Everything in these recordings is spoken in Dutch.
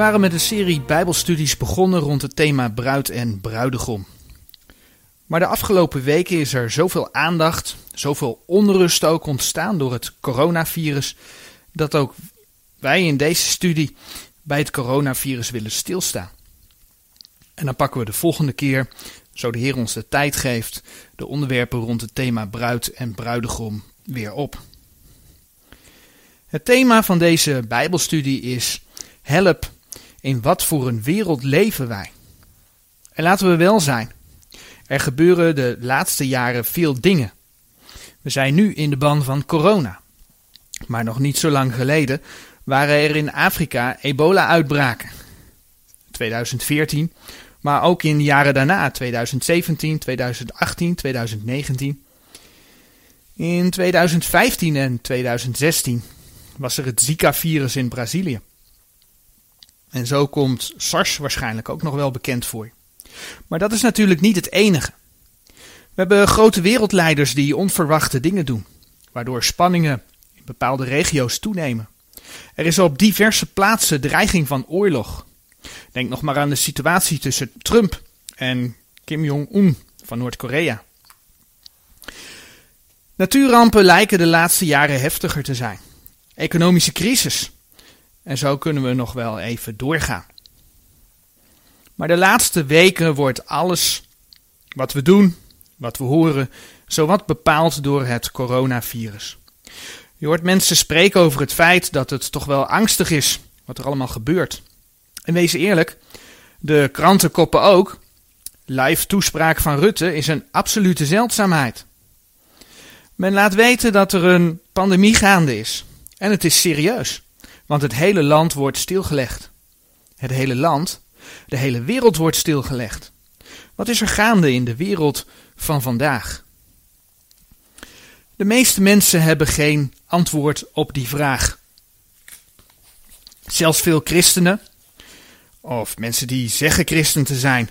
Waren met een serie Bijbelstudies begonnen rond het thema bruid en bruidegom. Maar de afgelopen weken is er zoveel aandacht, zoveel onrust ook ontstaan door het coronavirus, dat ook wij in deze studie bij het coronavirus willen stilstaan. En dan pakken we de volgende keer, zo de Heer ons de tijd geeft, de onderwerpen rond het thema bruid en bruidegom weer op. Het thema van deze Bijbelstudie is Help, in wat voor een wereld leven wij? En laten we wel zijn, er gebeuren de laatste jaren veel dingen. We zijn nu in de ban van corona. Maar nog niet zo lang geleden waren er in Afrika ebola-uitbraken. 2014, maar ook in de jaren daarna, 2017, 2018, 2019. In 2015 en 2016 was er het Zika-virus in Brazilië. En zo komt SARS waarschijnlijk ook nog wel bekend voor. Maar dat is natuurlijk niet het enige. We hebben grote wereldleiders die onverwachte dingen doen, waardoor spanningen in bepaalde regio's toenemen. Er is op diverse plaatsen dreiging van oorlog. Denk nog maar aan de situatie tussen Trump en Kim Jong-un van Noord-Korea. Natuurrampen lijken de laatste jaren heftiger te zijn. Economische crisis. En zo kunnen we nog wel even doorgaan. Maar de laatste weken wordt alles wat we doen, wat we horen, zowat bepaald door het coronavirus. Je hoort mensen spreken over het feit dat het toch wel angstig is wat er allemaal gebeurt. En wees eerlijk, de krantenkoppen ook. Live toespraak van Rutte is een absolute zeldzaamheid. Men laat weten dat er een pandemie gaande is. En het is serieus, want het hele land wordt stilgelegd. Het hele land, de hele wereld wordt stilgelegd. Wat is er gaande in de wereld van vandaag? De meeste mensen hebben geen antwoord op die vraag. Zelfs veel christenen, of mensen die zeggen christen te zijn,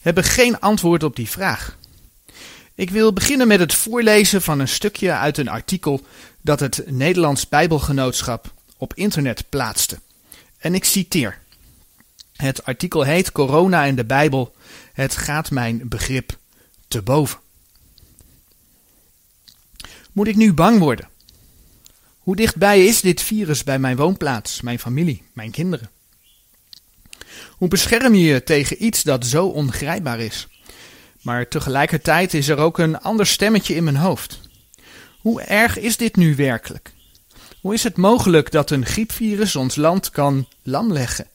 hebben geen antwoord op die vraag. Ik wil beginnen met het voorlezen van een stukje uit een artikel dat het Nederlands Bijbelgenootschap op internet plaatste. En ik citeer. Het artikel heet Corona en de Bijbel. Het gaat mijn begrip te boven. Moet ik nu bang worden? Hoe dichtbij is dit virus bij mijn woonplaats, mijn familie, mijn kinderen? Hoe bescherm je je tegen iets dat zo ongrijpbaar is? Maar tegelijkertijd is er ook een ander stemmetje in mijn hoofd. Hoe erg is dit nu werkelijk? Hoe is het mogelijk dat een griepvirus ons land kan lamleggen?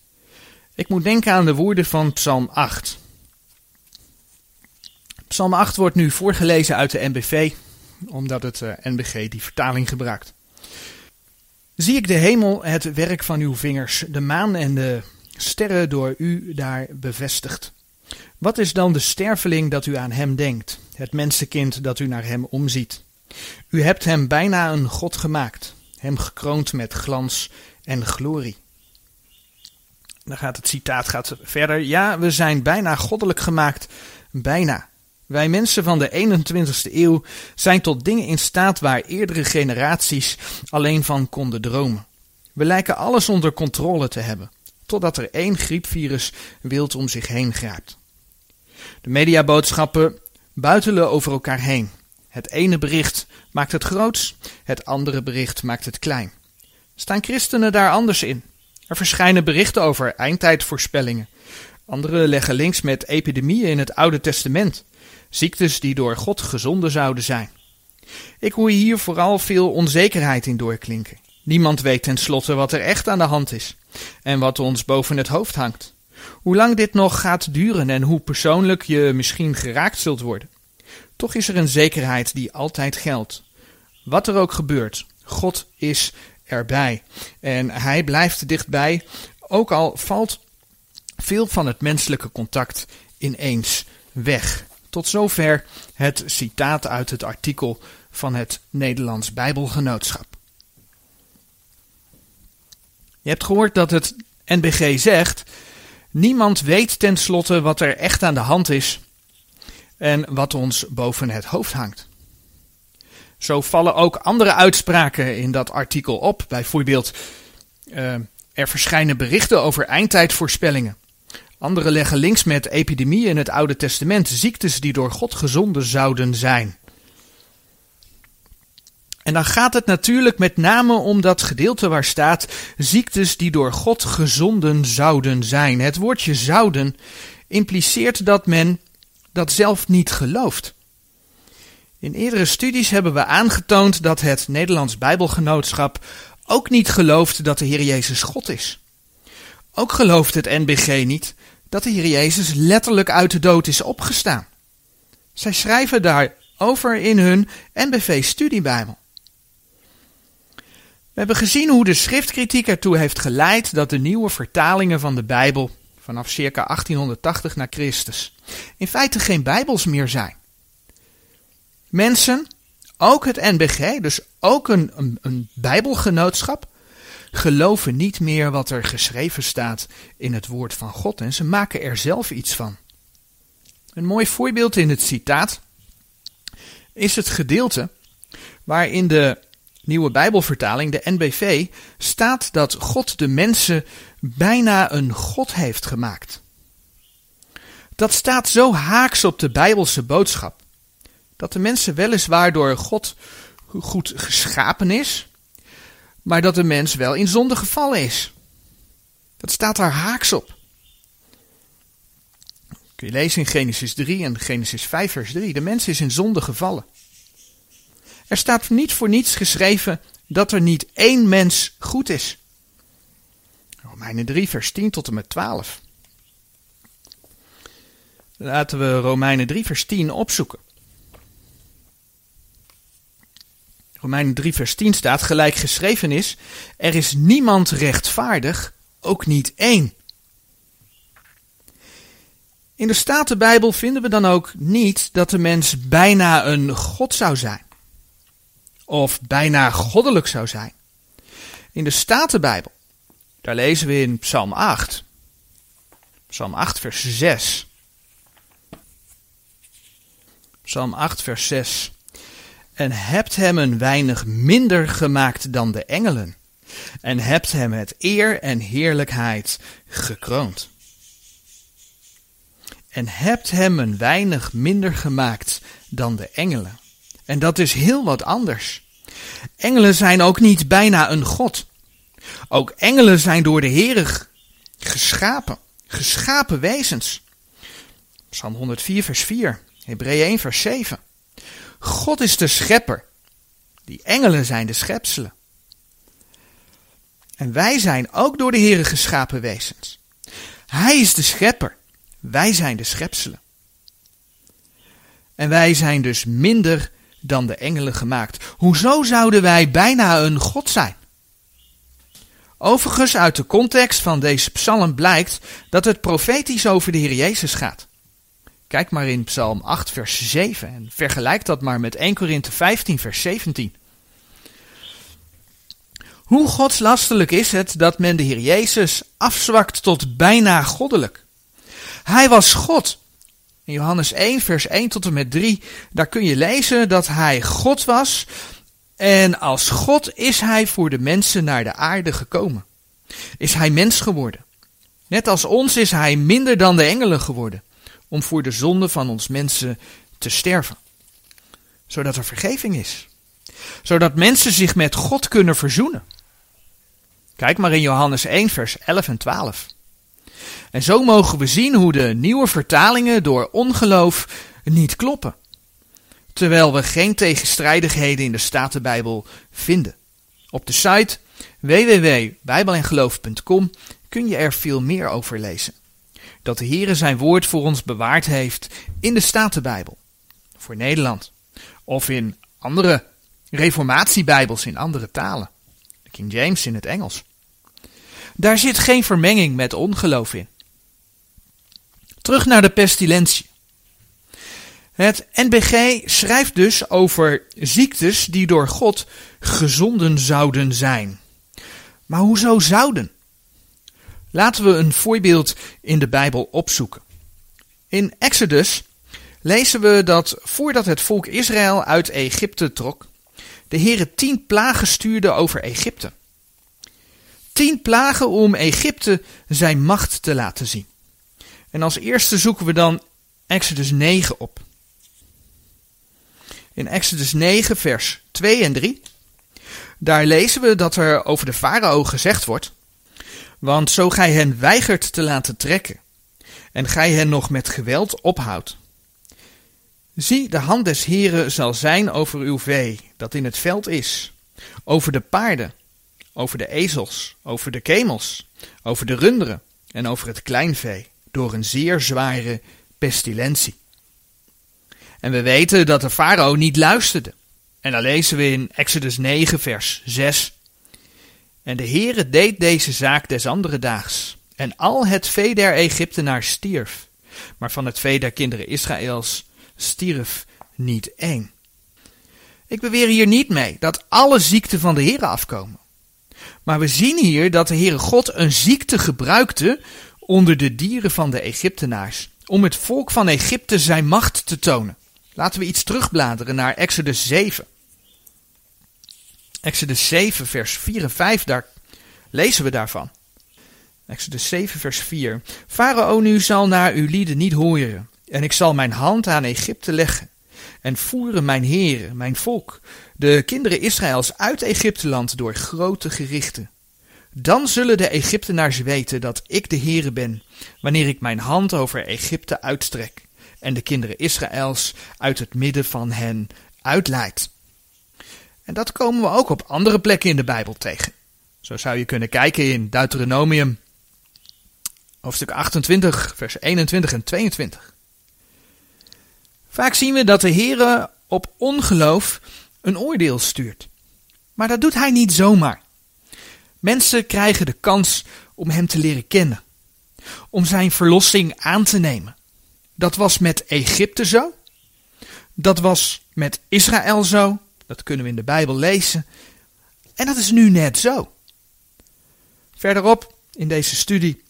Ik moet denken aan de woorden van Psalm 8. Psalm 8 wordt nu voorgelezen uit de NBV, omdat het eh, NBG die vertaling gebruikt. Zie ik de hemel, het werk van uw vingers, de maan en de sterren door u daar bevestigd. Wat is dan de sterveling dat u aan hem denkt, het mensenkind dat u naar hem omziet? U hebt hem bijna een God gemaakt, hem gekroond met glans en glorie. Dan gaat het citaat gaat verder. Ja, we zijn bijna goddelijk gemaakt. Bijna. Wij mensen van de 21ste eeuw zijn tot dingen in staat waar eerdere generaties alleen van konden dromen. We lijken alles onder controle te hebben, totdat er één griepvirus wild om zich heen grijpt. De mediaboodschappen buitelen over elkaar heen. Het ene bericht maakt het groots, het andere bericht maakt het klein. Staan christenen daar anders in? Er verschijnen berichten over eindtijdvoorspellingen. Anderen leggen links met epidemieën in het Oude Testament, ziektes die door God gezonden zouden zijn. Ik hoor hier vooral veel onzekerheid in doorklinken. Niemand weet tenslotte wat er echt aan de hand is en wat ons boven het hoofd hangt. Hoe lang dit nog gaat duren en hoe persoonlijk je misschien geraakt zult worden. Toch is er een zekerheid die altijd geldt. Wat er ook gebeurt, God is erbij. En hij blijft dichtbij, ook al valt veel van het menselijke contact ineens weg. Tot zover het citaat uit het artikel van het Nederlands Bijbelgenootschap. Je hebt gehoord dat het NBG zegt: niemand weet tenslotte wat er echt aan de hand is en wat ons boven het hoofd hangt. Zo vallen ook andere uitspraken in dat artikel op. Bijvoorbeeld, uh, Er verschijnen berichten over eindtijdvoorspellingen. Anderen leggen links met epidemieën in het Oude Testament, ziektes die door God gezonden zouden zijn. En dan gaat het natuurlijk met name om dat gedeelte waar staat ziektes die door God gezonden zouden zijn. Het woordje zouden impliceert dat men dat zelf niet gelooft. In eerdere studies hebben we aangetoond dat het Nederlands Bijbelgenootschap ook niet gelooft dat de Heer Jezus God is. Ook gelooft het NBG niet dat de Heer Jezus letterlijk uit de dood is opgestaan. Zij schrijven daarover in hun NBV-studiebijbel. We hebben gezien hoe de schriftkritiek ertoe heeft geleid dat de nieuwe vertalingen van de Bijbel vanaf circa 1880 na Christus in feite geen Bijbels meer zijn. Mensen, ook het NBG, dus ook een, een, een Bijbelgenootschap, geloven niet meer wat er geschreven staat in het woord van God en ze maken er zelf iets van. Een mooi voorbeeld in het citaat is het gedeelte waarin de nieuwe Bijbelvertaling, de NBV, staat dat God de mensen bijna een God heeft gemaakt. Dat staat zo haaks op de Bijbelse boodschap, dat de mensen weliswaar door God goed geschapen is, maar dat de mens wel in zonde gevallen is. Dat staat daar haaks op. Kun je lezen in Genesis 3 en Genesis 5 vers 3. De mens is in zonde gevallen. Er staat niet voor niets geschreven dat er niet één mens goed is. Romeinen 3 vers 10 tot en met 12. Laten we Romeinen 3 vers 10 opzoeken. Romeinen 3 vers 10 staat, gelijk geschreven is, er is niemand rechtvaardig, ook niet één. In de Statenbijbel vinden we dan ook niet dat de mens bijna een God zou zijn. Of bijna goddelijk zou zijn. In de Statenbijbel, daar lezen we in Psalm 8. Psalm 8 vers 6. Psalm 8 vers 6 en hebt hem een weinig minder gemaakt dan de engelen, en hebt hem met eer en heerlijkheid gekroond. En hebt hem een weinig minder gemaakt dan de engelen. En dat is heel wat anders. Engelen zijn ook niet bijna een god. Ook engelen zijn door de Heer geschapen, geschapen wezens. Psalm 104 vers 4, Hebreeën 1 vers 7. God is de schepper. Die engelen zijn de schepselen. En wij zijn ook door de Heer geschapen wezens. Hij is de schepper. Wij zijn de schepselen. En wij zijn dus minder dan de engelen gemaakt. Hoezo zouden wij bijna een God zijn? Overigens, uit de context van deze psalm blijkt dat het profetisch over de Heer Jezus gaat. Kijk maar in Psalm 8, vers 7 en vergelijk dat maar met 1 Korinthe 15, vers 17. Hoe godslastelijk is het dat men de Heer Jezus afzwakt tot bijna goddelijk? Hij was God. In Johannes 1, vers 1 tot en met 3, daar kun je lezen dat hij God was. En als God is hij voor de mensen naar de aarde gekomen. Is hij mens geworden. Net als ons is hij minder dan de engelen geworden om voor de zonde van ons mensen te sterven. Zodat er vergeving is. Zodat mensen zich met God kunnen verzoenen. Kijk maar in Johannes 1, vers 11 en 12. En zo mogen we zien hoe de nieuwe vertalingen door ongeloof niet kloppen. Terwijl we geen tegenstrijdigheden in de Statenbijbel vinden. Op de site www.bijbelengeloof.com kun je er veel meer over lezen dat de Heere zijn woord voor ons bewaard heeft in de Statenbijbel. Voor Nederland. Of in andere reformatiebijbels in andere talen. De King James in het Engels. Daar zit geen vermenging met ongeloof in. Terug naar de pestilentie. Het NBG schrijft dus over ziektes die door God gezonden zouden zijn. Maar hoezo zouden? Laten we een voorbeeld in de Bijbel opzoeken. In Exodus lezen we dat voordat het volk Israël uit Egypte trok, de Heere tien plagen stuurde over Egypte. Tien plagen om Egypte zijn macht te laten zien. En als eerste zoeken we dan Exodus 9 op. In Exodus 9, vers 2 en 3. Daar lezen we dat er over de farao gezegd wordt: Want zo gij hen weigert te laten trekken, en gij hen nog met geweld ophoudt. Zie, de hand des Heren zal zijn over uw vee, dat in het veld is, over de paarden, over de ezels, over de kemels, over de runderen en over het kleinvee, door een zeer zware pestilentie. En we weten dat de farao niet luisterde. En dan lezen we in Exodus 9, vers 6. En de Heere deed deze zaak des andere daags. En al het vee der Egyptenaars stierf. Maar van het vee der kinderen Israëls stierf niet één. Ik beweer hier niet mee dat alle ziekten van de Heere afkomen. Maar we zien hier dat de Heere God een ziekte gebruikte onder de dieren van de Egyptenaars. Om het volk van Egypte zijn macht te tonen. Laten we iets terugbladeren naar Exodus 7. Exodus 7, vers 4 en 5, daar lezen we daarvan. Exodus 7, vers 4. Farao nu zal naar uw lieden niet horen, en ik zal mijn hand aan Egypte leggen, en voeren mijn heren, mijn volk, de kinderen Israëls uit Egypteland door grote gerichten. Dan zullen de Egyptenaars weten dat ik de Heere ben, wanneer ik mijn hand over Egypte uitstrek en de kinderen Israëls uit het midden van hen uitleidt. En dat komen we ook op andere plekken in de Bijbel tegen. Zo zou je kunnen kijken in Deuteronomium, hoofdstuk 28, vers 21 en 22. Vaak zien we dat de Heere op ongeloof een oordeel stuurt. Maar dat doet hij niet zomaar. Mensen krijgen de kans om hem te leren kennen, om zijn verlossing aan te nemen. Dat was met Egypte zo. Dat was met Israël zo. Dat kunnen we in de Bijbel lezen. En dat is nu net zo. Verderop in deze studie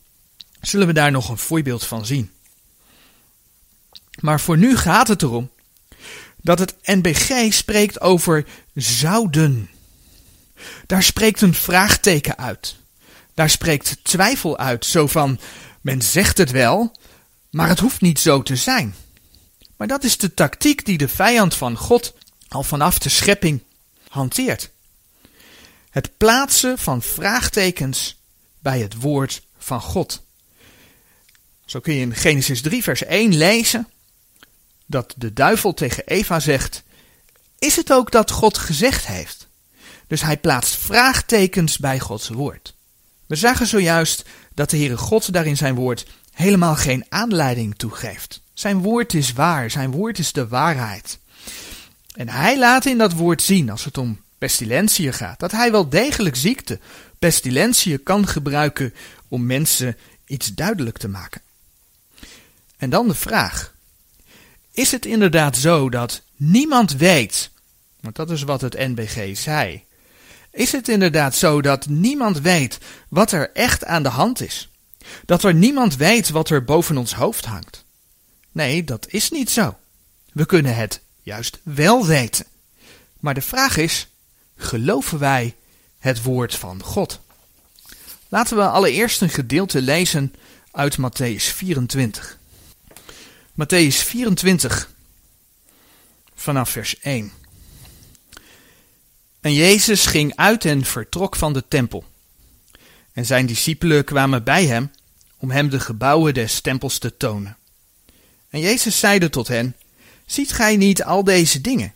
zullen we daar nog een voorbeeld van zien. Maar voor nu gaat het erom dat het NBG spreekt over zouden. Daar spreekt een vraagteken uit. Daar spreekt twijfel uit, zo van men zegt het wel, maar het hoeft niet zo te zijn. Maar dat is de tactiek die de vijand van God al vanaf de schepping hanteert. Het plaatsen van vraagtekens bij het woord van God. Zo kun je in Genesis 3, vers 1 lezen dat de duivel tegen Eva zegt: Is het ook dat God gezegd heeft? Dus hij plaatst vraagtekens bij Gods woord. We zagen zojuist dat de Heere God daar in zijn woord helemaal geen aanleiding toegeeft. Zijn woord is waar, zijn woord is de waarheid. En hij laat in dat woord zien, als het om pestilentiën gaat, dat hij wel degelijk ziekte, pestilentiën kan gebruiken om mensen iets duidelijk te maken. En dan de vraag: is het inderdaad zo dat niemand weet, want dat is wat het NBG zei, is het inderdaad zo dat niemand weet wat er echt aan de hand is? Dat er niemand weet wat er boven ons hoofd hangt? Nee, dat is niet zo. We kunnen het juist wel weten. Maar de vraag is: geloven wij het woord van God? Laten we allereerst een gedeelte lezen uit Matthäus 24. Matthäus 24, vanaf vers 1. En Jezus ging uit en vertrok van de tempel. En zijn discipelen kwamen bij hem om hem de gebouwen des tempels te tonen. En Jezus zeide tot hen: Ziet gij niet al deze dingen?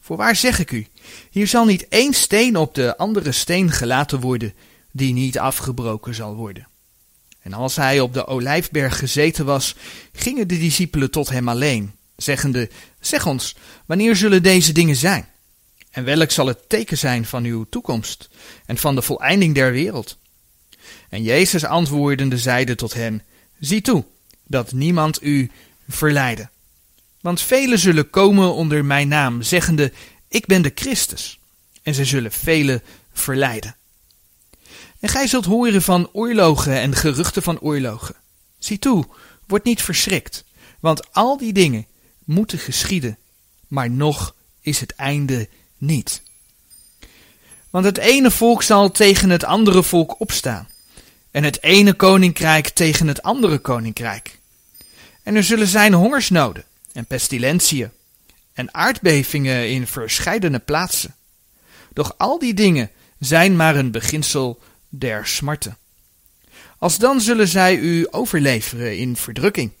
Voorwaar zeg ik u: hier zal niet één steen op de andere steen gelaten worden, die niet afgebroken zal worden. En als hij op de olijfberg gezeten was, gingen de discipelen tot hem alleen, zeggende: Zeg ons, wanneer zullen deze dingen zijn? En welk zal het teken zijn van uw toekomst en van de voleinding der wereld? En Jezus antwoordende zeide tot hen: Zie toe, dat niemand u verleide. Want velen zullen komen onder mijn naam, zeggende: Ik ben de Christus. En zij zullen velen verleiden. En gij zult horen van oorlogen en geruchten van oorlogen. Zie toe, word niet verschrikt, want al die dingen moeten geschieden, maar nog is het einde niet. Want het ene volk zal tegen het andere volk opstaan, en het ene koninkrijk tegen het andere koninkrijk. En er zullen zijn hongersnoden en pestilentiën en aardbevingen in verscheidene plaatsen. Doch al die dingen zijn maar een beginsel der smarten. Als dan zullen zij u overleveren in verdrukking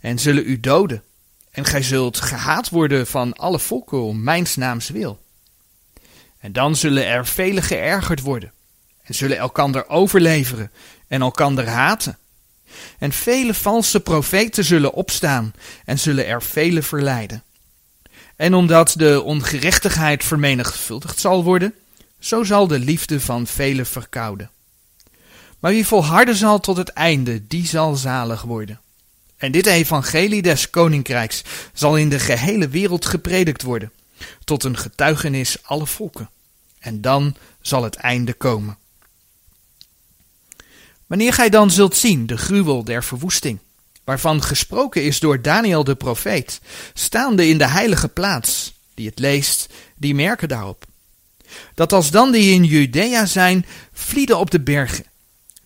en zullen u doden, en gij zult gehaat worden van alle volken om mijns naams wil. En dan zullen er velen geërgerd worden, en zullen elkander overleveren en elkander haten. En vele valse profeten zullen opstaan en zullen er vele verleiden. En omdat de ongerechtigheid vermenigvuldigd zal worden, zo zal de liefde van velen verkouden. Maar wie volharden zal tot het einde, die zal zalig worden. En dit evangelie des koninkrijks zal in de gehele wereld gepredikt worden, tot een getuigenis alle volken. En dan zal het einde komen. Wanneer gij dan zult zien de gruwel der verwoesting, waarvan gesproken is door Daniel de profeet, staande in de heilige plaats, die het leest, die merken daarop. Dat als dan die in Judea zijn, vlieden op de bergen,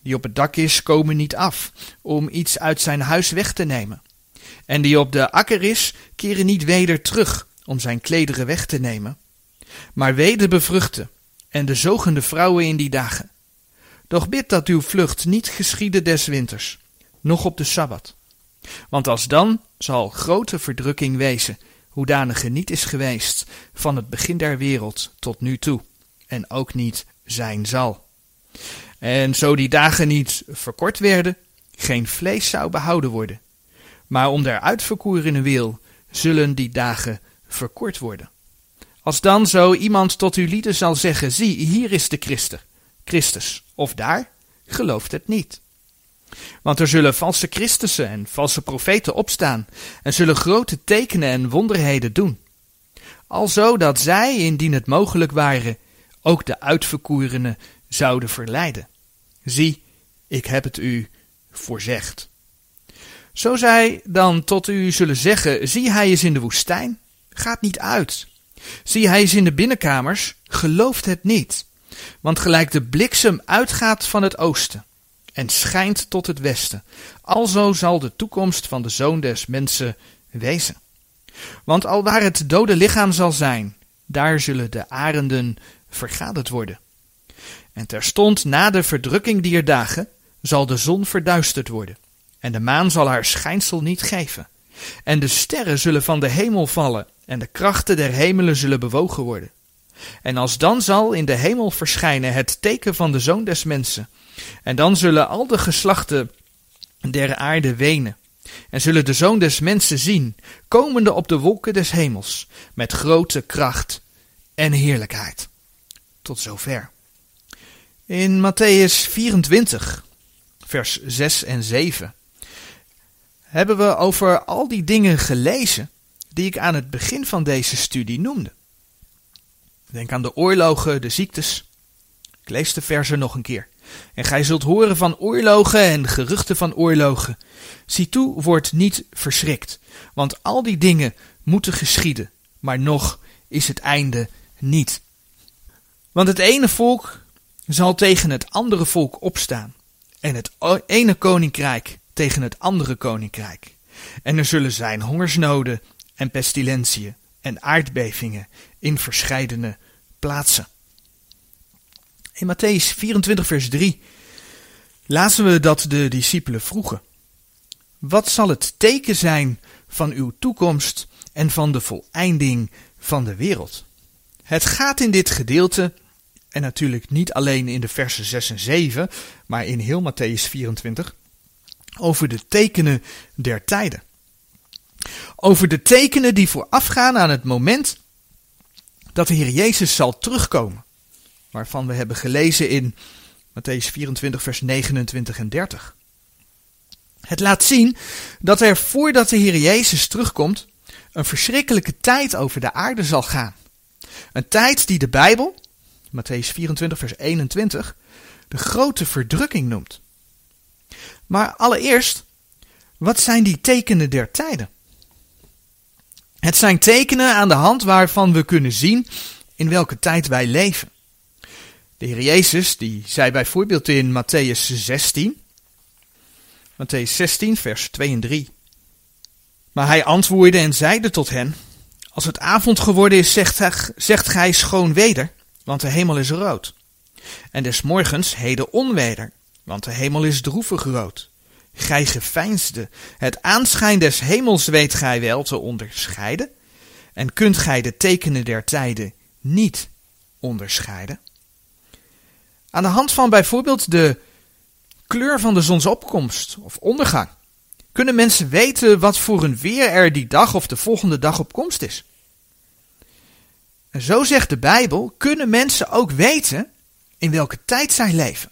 die op het dak is, komen niet af, om iets uit zijn huis weg te nemen. En die op de akker is, keren niet weder terug, om zijn klederen weg te nemen. Maar weder bevruchten, en de zogende vrouwen in die dagen. Doch bid dat uw vlucht niet geschiede des winters, noch op de Sabbat. Want als dan zal grote verdrukking wezen, hoedanige niet is geweest van het begin der wereld tot nu toe, en ook niet zijn zal. En zo die dagen niet verkort werden, geen vlees zou behouden worden. Maar om der uitverkorene wil, zullen die dagen verkort worden. Als dan zo iemand tot uw lieden zal zeggen, zie, hier is de Christus, Christus, of daar, gelooft het niet. Want er zullen valse Christussen en valse profeten opstaan, en zullen grote tekenen en wonderheden doen. Alzo dat zij, indien het mogelijk ware, ook de uitverkorenen zouden verleiden. Zie, ik heb het u voorzegd. Zo zij dan tot u zullen zeggen, zie hij is in de woestijn, gaat niet uit. Zie hij is in de binnenkamers, gelooft het niet. Want gelijk de bliksem uitgaat van het oosten en schijnt tot het westen, alzo zal de toekomst van de zoon des mensen wezen. Want al waar het dode lichaam zal zijn, daar zullen de arenden vergaderd worden. En terstond na de verdrukking dier dagen zal de zon verduisterd worden, en de maan zal haar schijnsel niet geven. En de sterren zullen van de hemel vallen, en de krachten der hemelen zullen bewogen worden. En als dan zal in de hemel verschijnen het teken van de zoon des mensen, en dan zullen al de geslachten der aarde wenen, en zullen de zoon des mensen zien, komende op de wolken des hemels, met grote kracht en heerlijkheid. Tot zover. In Matthäus 24, vers 6 en 7, hebben we over al die dingen gelezen die ik aan het begin van deze studie noemde. Denk aan de oorlogen, de ziektes. Ik lees de versen nog een keer. En gij zult horen van oorlogen en geruchten van oorlogen. Zie toe, word niet verschrikt, want al die dingen moeten geschieden, maar nog is het einde niet. Want het ene volk zal tegen het andere volk opstaan, en het ene koninkrijk tegen het andere koninkrijk. En er zullen zijn hongersnoden en pestilentiën en aardbevingen in verscheidene plaatsen. In Matthäus 24, vers 3 lazen we dat de discipelen vroegen: Wat zal het teken zijn van uw toekomst en van de voleinding van de wereld? Het gaat in dit gedeelte en natuurlijk niet alleen in de versen 6 en 7, maar in heel Matthäus 24, over de tekenen der tijden. Over de tekenen die voorafgaan aan het moment dat de Heer Jezus zal terugkomen. Waarvan we hebben gelezen in Matthäus 24, vers 29 en 30. Het laat zien dat er voordat de Heer Jezus terugkomt, een verschrikkelijke tijd over de aarde zal gaan. Een tijd die de Bijbel, Matthäus 24, vers 21, de grote verdrukking noemt. Maar allereerst, wat zijn die tekenen der tijden? Het zijn tekenen aan de hand waarvan we kunnen zien in welke tijd wij leven. De Heer Jezus die zei bijvoorbeeld in Matthäus 16, Matthäus 16, vers 2 en 3. Maar hij antwoordde en zeide tot hen, als het avond geworden is, zegt, hij, zegt gij schoon weder, want de hemel is rood. En des morgens heden onweder, want de hemel is droevig rood. Gij geveinsde, het aanschijn des hemels weet gij wel te onderscheiden, en kunt gij de tekenen der tijden niet onderscheiden? Aan de hand van bijvoorbeeld de kleur van de zonsopkomst of ondergang kunnen mensen weten wat voor een weer er die dag of de volgende dag op komst is. En zo zegt de Bijbel, kunnen mensen ook weten in welke tijd zij leven.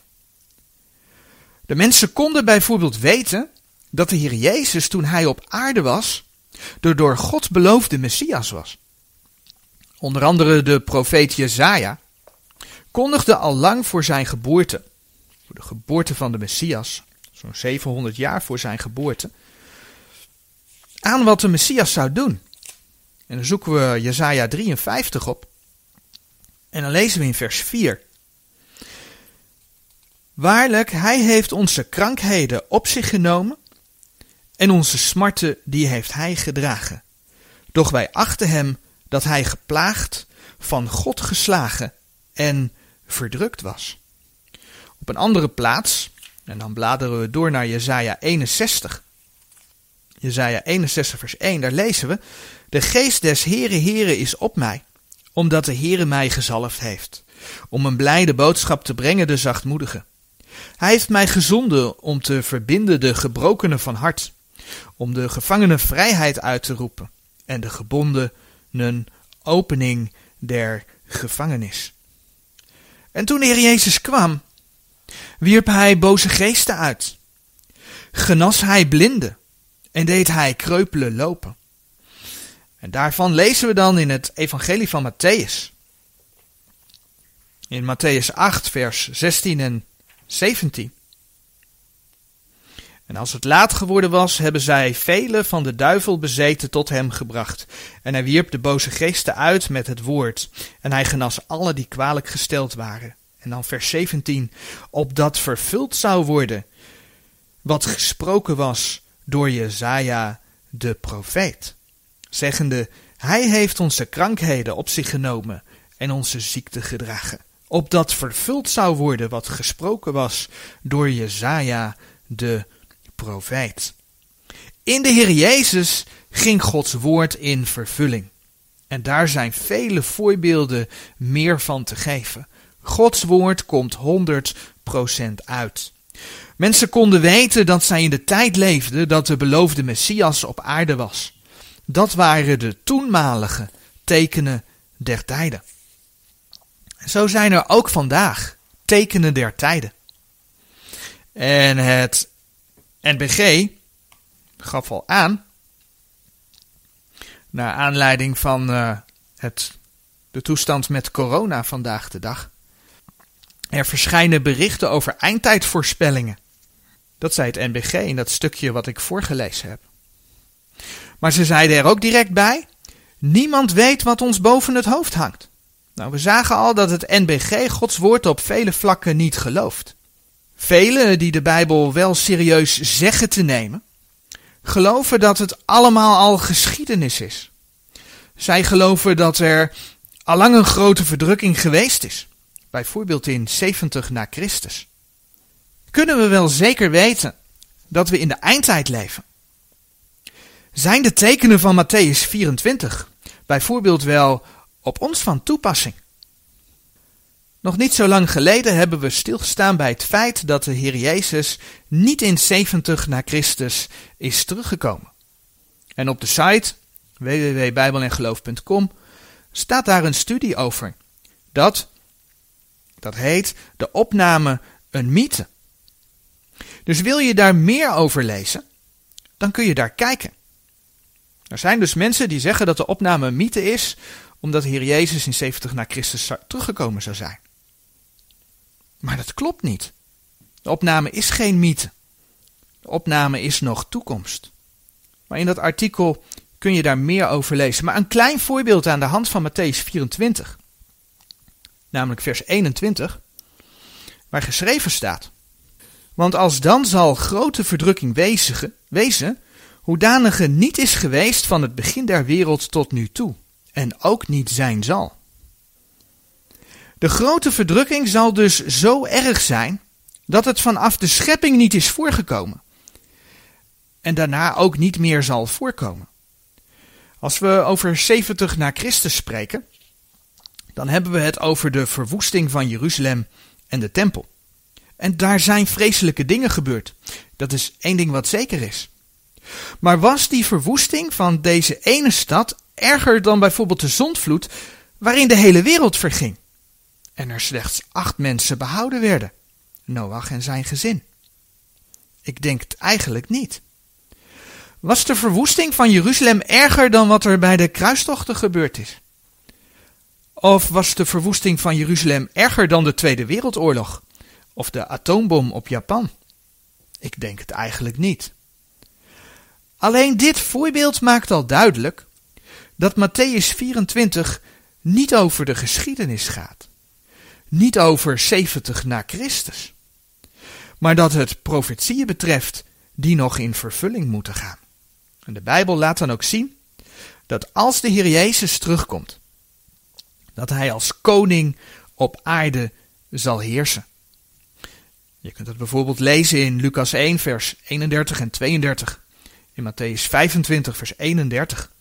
De mensen konden bijvoorbeeld weten dat de Heer Jezus toen hij op aarde was, de door God beloofde Messias was. Onder andere de profeet Jezaja kondigde al lang voor zijn geboorte, voor de geboorte van de Messias, zo'n 700 jaar voor zijn geboorte, aan wat de Messias zou doen. En dan zoeken we Jezaja 53 op. En dan lezen we in vers 4. Waarlijk, hij heeft onze krankheden op zich genomen en onze smarten die heeft hij gedragen. Doch wij achten hem dat hij geplaagd, van God geslagen en verdrukt was. Op een andere plaats, en dan bladeren we door naar Jesaja 61. Jesaja 61 vers 1, daar lezen we, De geest des Heere Heere is op mij, omdat de Heere mij gezalfd heeft, om een blijde boodschap te brengen de zachtmoedigen. Hij heeft mij gezonden om te verbinden de gebrokenen van hart, om de gevangenen vrijheid uit te roepen en de gebondenen opening der gevangenis. En toen de Heer Jezus kwam, wierp hij boze geesten uit, genas hij blinden en deed hij kreupelen lopen. En daarvan lezen we dan in het Evangelie van Matthäus. In Matthäus 8, vers 16 en 17. En als het laat geworden was, hebben zij vele van de duivel bezeten tot hem gebracht. En hij wierp de boze geesten uit met het woord. En hij genas alle die kwalijk gesteld waren. En dan vers 17. Opdat vervuld zou worden wat gesproken was door Jezaja de profeet. Zeggende, hij heeft onze krankheden op zich genomen en onze ziekte gedragen. Opdat vervuld zou worden wat gesproken was door Jezaja de profeet. In de Heer Jezus ging Gods woord in vervulling. En daar zijn vele voorbeelden meer van te geven. Gods woord komt 100% uit. Mensen konden weten dat zij in de tijd leefden dat de beloofde Messias op aarde was. Dat waren de toenmalige tekenen der tijden. Zo zijn er ook vandaag tekenen der tijden. En het NBG gaf al aan, naar aanleiding van uh, het, de toestand met corona vandaag de dag. Er verschijnen berichten over eindtijdvoorspellingen. Dat zei het NBG in dat stukje wat ik voorgelezen heb. Maar ze zeiden er ook direct bij: niemand weet wat ons boven het hoofd hangt. Nou, we zagen al dat het NBG Gods woord op vele vlakken niet gelooft. Velen die de Bijbel wel serieus zeggen te nemen, geloven dat het allemaal al geschiedenis is. Zij geloven dat er allang een grote verdrukking geweest is, bijvoorbeeld in 70 na Christus. Kunnen we wel zeker weten dat we in de eindtijd leven? Zijn de tekenen van Matthäus 24 bijvoorbeeld wel op ons van toepassing? Nog niet zo lang geleden hebben we stilgestaan bij het feit dat de Heer Jezus niet in 70 na Christus is teruggekomen. En op de site www.bijbelengeloof.com staat daar een studie over. Dat, dat heet de opname een mythe. Dus wil je daar meer over lezen, dan kun je daar kijken. Er zijn dus mensen die zeggen dat de opname een mythe is, omdat de Heer Jezus in 70 na Christus teruggekomen zou zijn. Maar dat klopt niet. De opname is geen mythe. De opname is nog toekomst. Maar in dat artikel kun je daar meer over lezen. Maar een klein voorbeeld aan de hand van Matthäus 24. Namelijk vers 21. waar geschreven staat. Want als dan zal grote verdrukking wezen, wezen hoedanige niet is geweest van het begin der wereld tot nu toe, en ook niet zijn zal. De grote verdrukking zal dus zo erg zijn dat het vanaf de schepping niet is voorgekomen. En daarna ook niet meer zal voorkomen. Als we over 70 na Christus spreken, dan hebben we het over de verwoesting van Jeruzalem en de tempel. En daar zijn vreselijke dingen gebeurd. Dat is één ding wat zeker is. Maar was die verwoesting van deze ene stad erger dan bijvoorbeeld de zondvloed, waarin de hele wereld verging? En er slechts acht mensen behouden werden: Noach en zijn gezin. Ik denk het eigenlijk niet. Was de verwoesting van Jeruzalem erger dan wat er bij de kruistochten gebeurd is? Of was de verwoesting van Jeruzalem erger dan de Tweede Wereldoorlog? Of de atoombom op Japan? Ik denk het eigenlijk niet. Alleen dit voorbeeld maakt al duidelijk dat Matthäus 24 niet over de geschiedenis gaat. Niet over 70 na Christus. Maar dat het profetieën betreft die nog in vervulling moeten gaan. En de Bijbel laat dan ook zien dat als de Heer Jezus terugkomt, dat hij als koning op aarde zal heersen. Je kunt het bijvoorbeeld lezen in Lucas 1, vers 31 en 32, in Matthäus 25, vers 31.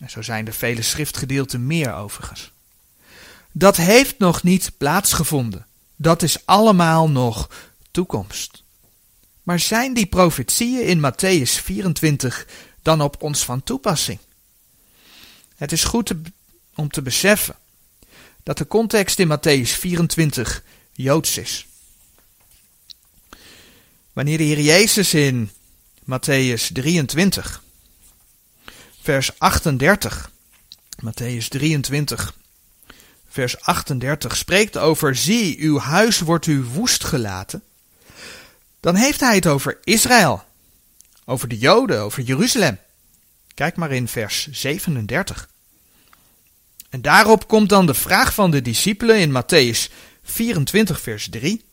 En zo zijn er vele schriftgedeelten meer overigens. Dat heeft nog niet plaatsgevonden. Dat is allemaal nog toekomst. Maar zijn die profetieën in Matthäus 24 dan op ons van toepassing? Het is goed om te beseffen dat de context in Matthäus 24 joods is. Wanneer de Heer Jezus in Matthäus 23, vers 38, Matthäus 23, vers 38 spreekt over: Zie, uw huis wordt u woest gelaten dan heeft hij het over Israël, over de Joden, over Jeruzalem. Kijk maar in vers 37. En daarop komt dan de vraag van de discipelen in Matthäus 24, vers 3.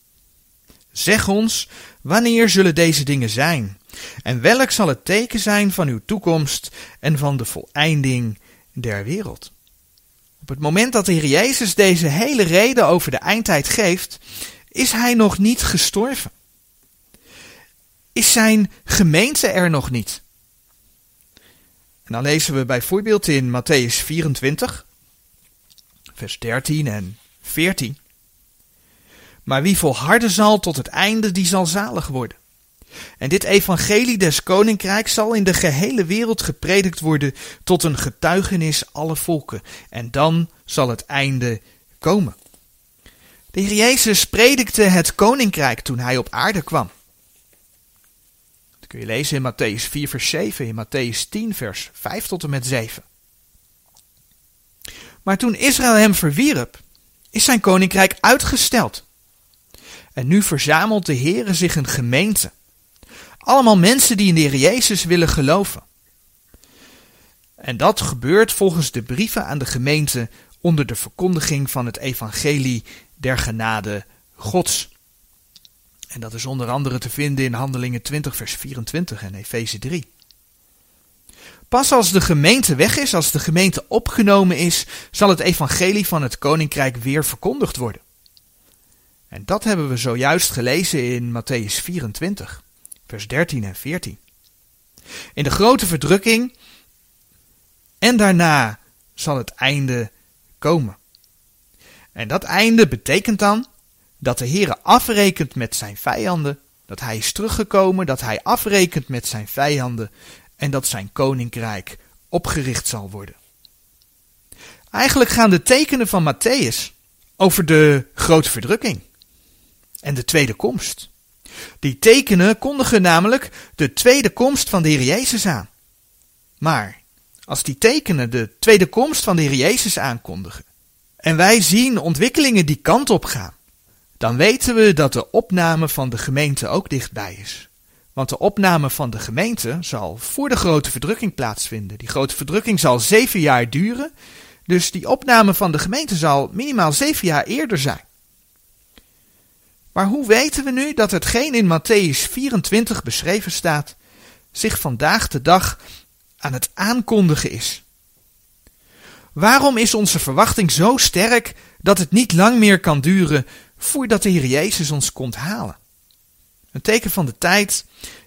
Zeg ons, wanneer zullen deze dingen zijn? En welk zal het teken zijn van uw toekomst en van de voleinding der wereld? Op het moment dat de Heer Jezus deze hele reden over de eindtijd geeft, is hij nog niet gestorven is zijn gemeente er nog niet. En dan lezen we bijvoorbeeld in Matthäus 24, vers 13 en 14. Maar wie volharden zal tot het einde, die zal zalig worden. En dit evangelie des koninkrijks zal in de gehele wereld gepredikt worden tot een getuigenis alle volken. En dan zal het einde komen. De Heer Jezus predikte het koninkrijk toen hij op aarde kwam. Dat kun je lezen in Matthäus 4, vers 7, in Matthäus 10, vers 5 tot en met 7. Maar toen Israël hem verwierp, is zijn koninkrijk uitgesteld. En nu verzamelt de Heere zich een gemeente. Allemaal mensen die in de Heer Jezus willen geloven. En dat gebeurt volgens de brieven aan de gemeente onder de verkondiging van het evangelie der genade Gods. En dat is onder andere te vinden in Handelingen 20, vers 24 en Efeze 3. Pas als de gemeente weg is, als de gemeente opgenomen is, zal het evangelie van het koninkrijk weer verkondigd worden. En dat hebben we zojuist gelezen in Matthäus 24, vers 13 en 14. In de grote verdrukking en daarna zal het einde komen. En dat einde betekent dan dat de Heere afrekent met zijn vijanden, dat hij is teruggekomen, dat hij afrekent met zijn vijanden en dat zijn koninkrijk opgericht zal worden. Eigenlijk gaan de tekenen van Matthäus over de grote verdrukking en de tweede komst. Die tekenen kondigen namelijk de tweede komst van de Heer Jezus aan. Maar als die tekenen de tweede komst van de Heer Jezus aankondigen en wij zien ontwikkelingen die kant op gaan, dan weten we dat de opname van de gemeente ook dichtbij is. Want de opname van de gemeente zal voor de grote verdrukking plaatsvinden. Die grote verdrukking zal zeven jaar duren, dus die opname van de gemeente zal minimaal zeven jaar eerder zijn. Maar hoe weten we nu dat hetgeen in Matthäus 24 beschreven staat, zich vandaag de dag aan het aankondigen is? Waarom is onze verwachting zo sterk dat het niet lang meer kan duren voordat de Heer Jezus ons komt halen? Een teken van de tijd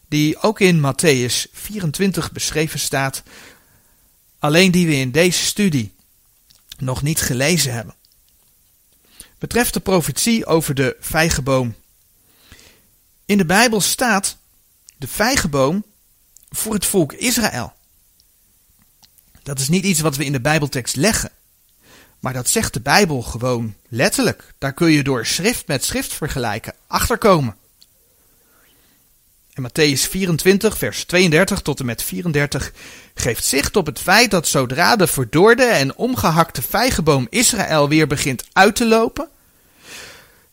die ook in Matthäus 24 beschreven staat, alleen die we in deze studie nog niet gelezen hebben. Betreft de profetie over de vijgenboom. In de Bijbel staat de vijgenboom voor het volk Israël. Dat is niet iets wat we in de Bijbeltekst leggen. Maar dat zegt de Bijbel gewoon letterlijk. Daar kun je door schrift met schrift vergelijken achterkomen. En Matthäus 24, vers 32 tot en met 34 geeft zicht op het feit dat zodra de verdorde en omgehakte vijgenboom Israël weer begint uit te lopen,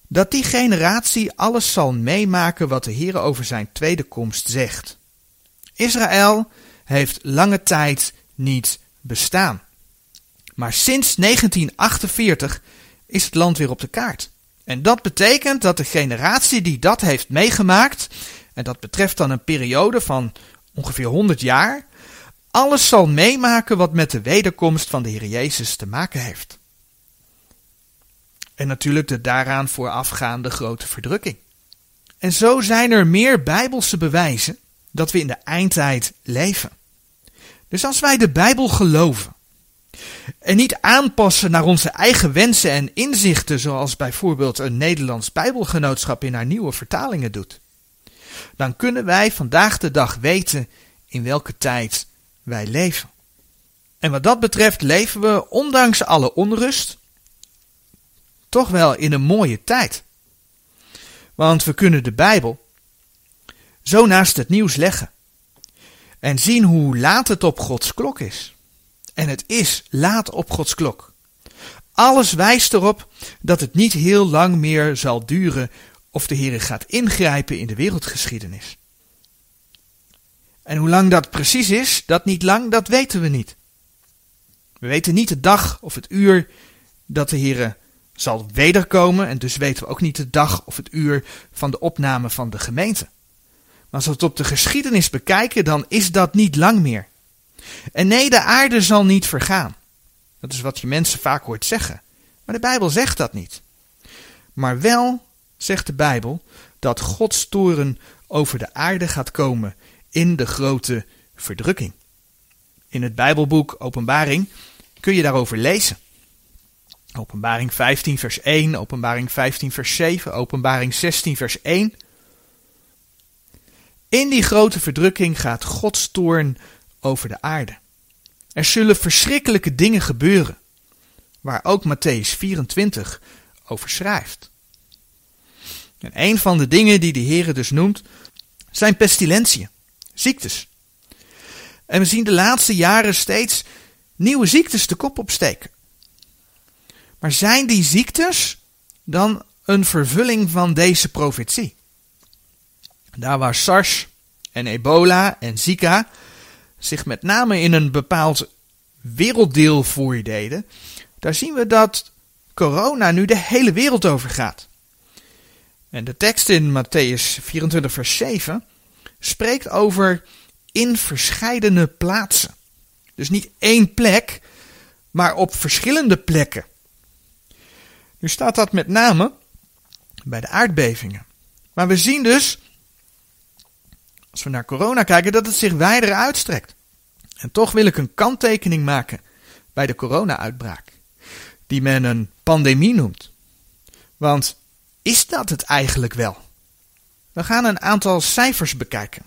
dat die generatie alles zal meemaken wat de Heer over zijn tweede komst zegt. Israël heeft lange tijd niet bestaan. Maar sinds 1948 is het land weer op de kaart. En dat betekent dat de generatie die dat heeft meegemaakt, en dat betreft dan een periode van ongeveer 100 jaar, alles zal meemaken wat met de wederkomst van de Heer Jezus te maken heeft. En natuurlijk de daaraan voorafgaande grote verdrukking. En zo zijn er meer bijbelse bewijzen dat we in de eindtijd leven. Dus als wij de Bijbel geloven en niet aanpassen naar onze eigen wensen en inzichten, zoals bijvoorbeeld een Nederlands Bijbelgenootschap in haar nieuwe vertalingen doet, dan kunnen wij vandaag de dag weten in welke tijd wij leven. En wat dat betreft leven we, ondanks alle onrust, toch wel in een mooie tijd. Want we kunnen de Bijbel zo naast het nieuws leggen en zien hoe laat het op Gods klok is. En het is laat op Gods klok. Alles wijst erop dat het niet heel lang meer zal duren of de Heer gaat ingrijpen in de wereldgeschiedenis. En hoe lang dat precies is, dat niet lang, dat weten we niet. We weten niet de dag of het uur dat de Heer zal wederkomen en dus weten we ook niet de dag of het uur van de opname van de gemeente. Maar als we het op de geschiedenis bekijken, dan is dat niet lang meer. En nee, de aarde zal niet vergaan. Dat is wat je mensen vaak hoort zeggen. Maar de Bijbel zegt dat niet. Maar wel zegt de Bijbel dat Gods toren over de aarde gaat komen in de grote verdrukking. In het Bijbelboek Openbaring kun je daarover lezen. Openbaring 15 vers 1, Openbaring 15 vers 7, Openbaring 16 vers 1. In die grote verdrukking gaat Gods toorn over de aarde. Er zullen verschrikkelijke dingen gebeuren, waar ook Matthäus 24 over schrijft. En een van de dingen die de Heer dus noemt, zijn pestilentiën, ziektes. En we zien de laatste jaren steeds nieuwe ziektes de kop opsteken. Maar zijn die ziektes dan een vervulling van deze profetie? Daar waar SARS en ebola en Zika zich met name in een bepaald werelddeel voordeden, daar zien we dat corona nu de hele wereld over gaat. En de tekst in Matthäus 24, vers 7 spreekt over in verscheidene plaatsen. Dus niet één plek, maar op verschillende plekken. Nu staat dat met name bij de aardbevingen. Maar we zien dus, als we naar corona kijken, dat het zich wijder uitstrekt. En toch wil ik een kanttekening maken bij de corona-uitbraak, die men een pandemie noemt. Want is dat het eigenlijk wel? We gaan een aantal cijfers bekijken.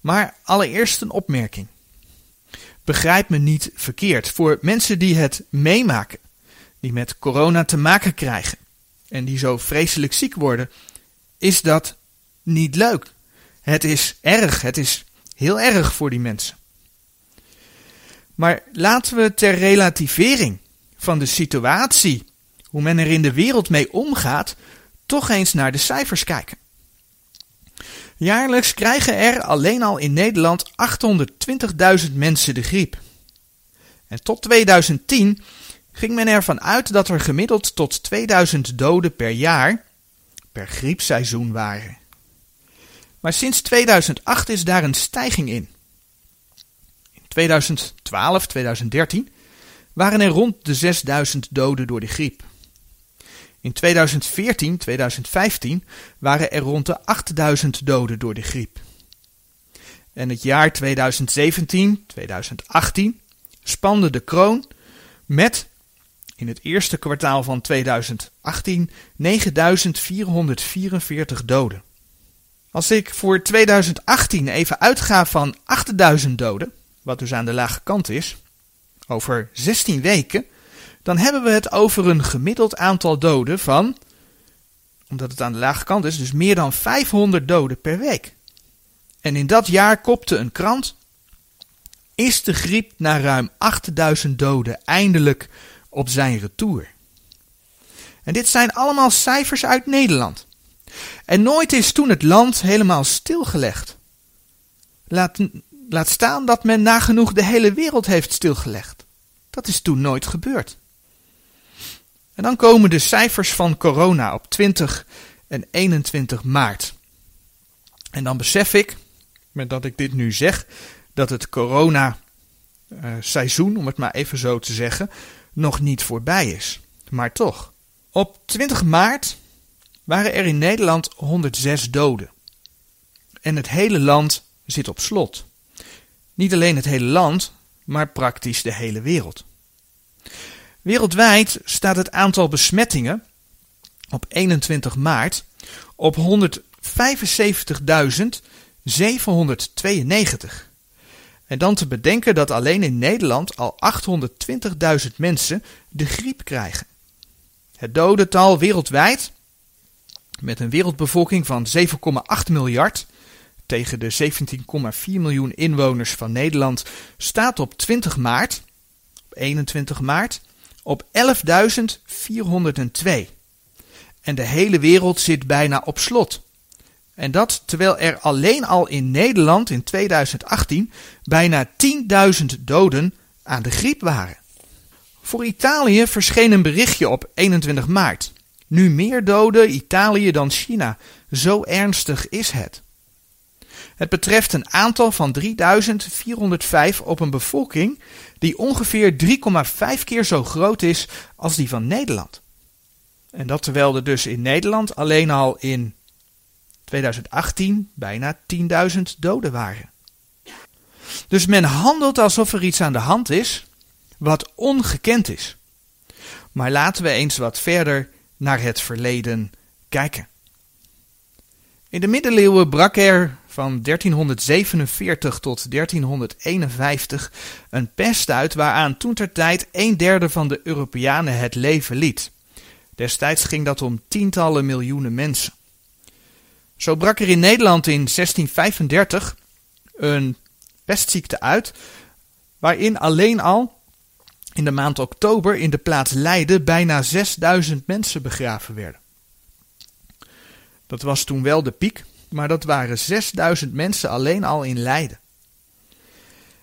Maar allereerst een opmerking. Begrijp me niet verkeerd. Voor mensen die het meemaken, die met corona te maken krijgen en die zo vreselijk ziek worden, is dat niet leuk. Het is erg, het is heel erg voor die mensen. Maar laten we ter relativering van de situatie, hoe men er in de wereld mee omgaat, toch eens naar de cijfers kijken. Jaarlijks krijgen er alleen al in Nederland 820.000 mensen de griep. En tot 2010 ging men ervan uit dat er gemiddeld tot 2000 doden per jaar per griepseizoen waren. Maar sinds 2008 is daar een stijging in. In 2012, 2013 waren er rond de 6000 doden door de griep. In 2014, 2015 waren er rond de 8000 doden door de griep. En het jaar 2017, 2018 spande de kroon met in het eerste kwartaal van 2018 9444 doden. Als ik voor 2018 even uitga van 8000 doden, wat dus aan de lage kant is, over 16 weken, dan hebben we het over een gemiddeld aantal doden van, omdat het aan de lage kant is, dus meer dan 500 doden per week. En in dat jaar kopte een krant, is de griep na ruim 8000 doden eindelijk op zijn retour. En dit zijn allemaal cijfers uit Nederland. En nooit is toen het land helemaal stilgelegd. Laat, laat staan dat men nagenoeg de hele wereld heeft stilgelegd. Dat is toen nooit gebeurd. En dan komen de cijfers van corona op 20 en 21 maart. En dan besef ik, met dat ik dit nu zeg, dat het corona-seizoen, om het maar even zo te zeggen, nog niet voorbij is. Maar toch. Op 20 maart waren er in Nederland 106 doden. En het hele land zit op slot. Niet alleen het hele land, maar praktisch de hele wereld. Wereldwijd staat het aantal besmettingen op 21 maart op 175.792. En dan te bedenken dat alleen in Nederland al 820.000 mensen de griep krijgen. Het dodental wereldwijd, met een wereldbevolking van 7,8 miljard tegen de 17,4 miljoen inwoners van Nederland, staat op 20 maart, op 21 maart, op 11.402. En de hele wereld zit bijna op slot. En dat terwijl er alleen al in Nederland in 2018 bijna 10.000 doden aan de griep waren. Voor Italië verscheen een berichtje op 21 maart. Nu meer doden Italië dan China. Zo ernstig is het. Het betreft een aantal van 3405 op een bevolking die ongeveer 3,5 keer zo groot is als die van Nederland. En dat terwijl er dus in Nederland alleen al in 2018 bijna 10.000 doden waren. Dus men handelt alsof er iets aan de hand is wat ongekend is. Maar laten we eens wat verder naar het verleden kijken. In de middeleeuwen brak er van 1347 tot 1351 een pest uit waaraan toentertijd een derde van de Europeanen het leven liet. Destijds ging dat om tientallen miljoenen mensen. Zo brak er in Nederland in 1635 een pestziekte uit, waarin alleen al in de maand oktober in de plaats Leiden bijna 6000 mensen begraven werden. Dat was toen wel de piek, maar dat waren 6000 mensen alleen al in Leiden.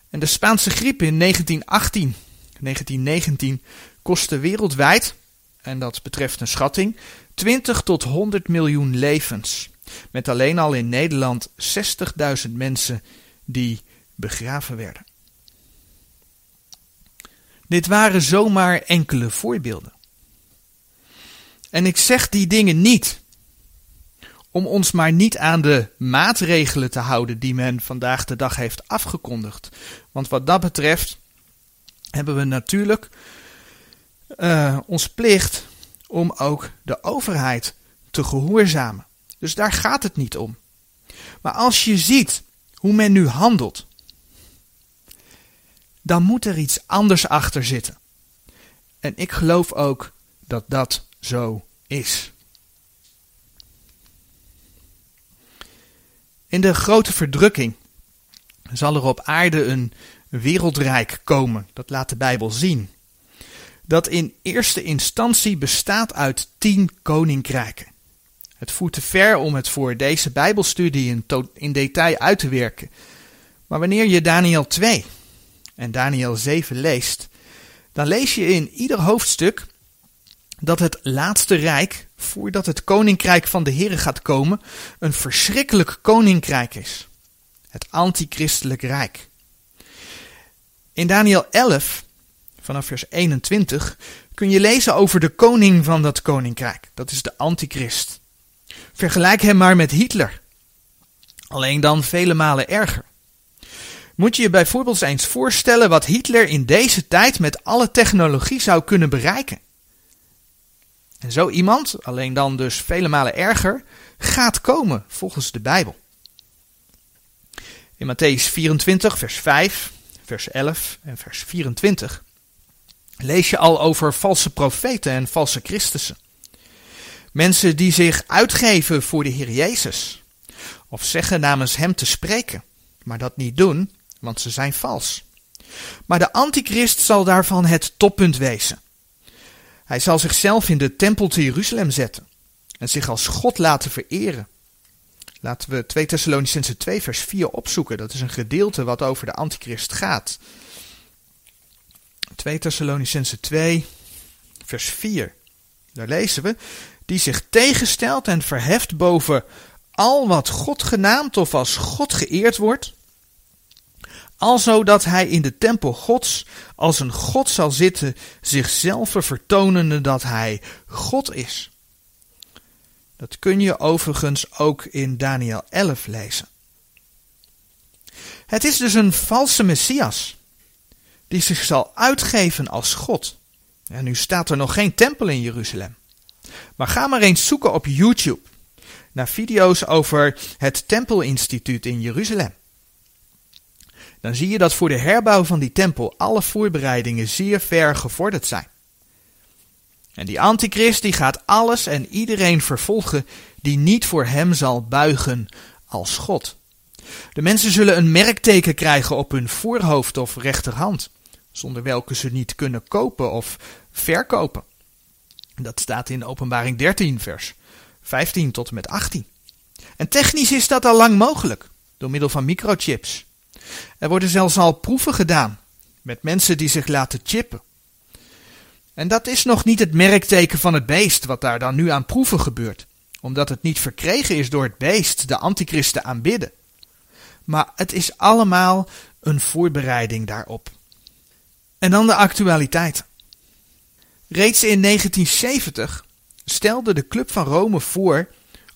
En de Spaanse griep in 1918, 1919 kostte wereldwijd, en dat betreft een schatting, 20 tot 100 miljoen levens. Met alleen al in Nederland 60.000 mensen die begraven werden. Dit waren zomaar enkele voorbeelden. En ik zeg die dingen niet om ons maar niet aan de maatregelen te houden die men vandaag de dag heeft afgekondigd. Want wat dat betreft hebben we natuurlijk uh, ons plicht om ook de overheid te gehoorzamen. Dus daar gaat het niet om. Maar als je ziet hoe men nu handelt, dan moet er iets anders achter zitten. En ik geloof ook dat dat zo is. In de grote verdrukking zal er op aarde een wereldrijk komen, dat laat de Bijbel zien, dat in eerste instantie bestaat uit tien koninkrijken. Het voert te ver om het voor deze Bijbelstudie in, detail uit te werken. Maar wanneer je Daniel 2 en Daniel 7 leest, dan lees je in ieder hoofdstuk dat het laatste rijk voordat het koninkrijk van de Here gaat komen, een verschrikkelijk koninkrijk is. Het antichristelijk rijk. In Daniel 11, vanaf vers 21, kun je lezen over de koning van dat koninkrijk. Dat is de antichrist. Vergelijk hem maar met Hitler. Alleen dan vele malen erger. Moet je je bijvoorbeeld eens voorstellen wat Hitler in deze tijd met alle technologie zou kunnen bereiken? En zo iemand, alleen dan dus vele malen erger, gaat komen volgens de Bijbel. In Matthäus 24, vers 5, vers 11 en vers 24 lees je al over valse profeten en valse Christussen. Mensen die zich uitgeven voor de Heer Jezus, of zeggen namens Hem te spreken, maar dat niet doen, want ze zijn vals. Maar de antichrist zal daarvan het toppunt wezen. Hij zal zichzelf in de tempel te Jeruzalem zetten en zich als God laten vereren. Laten we 2 Thessalonicense 2 vers 4 opzoeken. Dat is een gedeelte wat over de antichrist gaat. 2 Thessalonicense 2 vers 4. Daar lezen we, die zich tegenstelt en verheft boven al wat God genaamd of als God geëerd wordt, alzo dat hij in de tempel Gods als een God zal zitten, zichzelf vertonende dat hij God is. Dat kun je overigens ook in Daniel 11 lezen. Het is dus een valse Messias, die zich zal uitgeven als God. En nu staat er nog geen tempel in Jeruzalem. Maar ga maar eens zoeken op YouTube naar video's over het Tempelinstituut in Jeruzalem. Dan zie je dat voor de herbouw van die tempel alle voorbereidingen zeer ver gevorderd zijn. En die antichrist die gaat alles en iedereen vervolgen die niet voor hem zal buigen als God. De mensen zullen een merkteken krijgen op hun voorhoofd of rechterhand, zonder welke ze niet kunnen kopen of verkopen. Dat staat in Openbaring 13, vers 15 tot en met 18. En technisch is dat al lang mogelijk, door middel van microchips. Er worden zelfs al proeven gedaan met mensen die zich laten chippen. En dat is nog niet het merkteken van het beest, wat daar dan nu aan proeven gebeurt, omdat het niet verkregen is door het beest, de antichristen aanbidden. Maar het is allemaal een voorbereiding daarop. En dan de actualiteit. Reeds in 1970 stelde de Club van Rome voor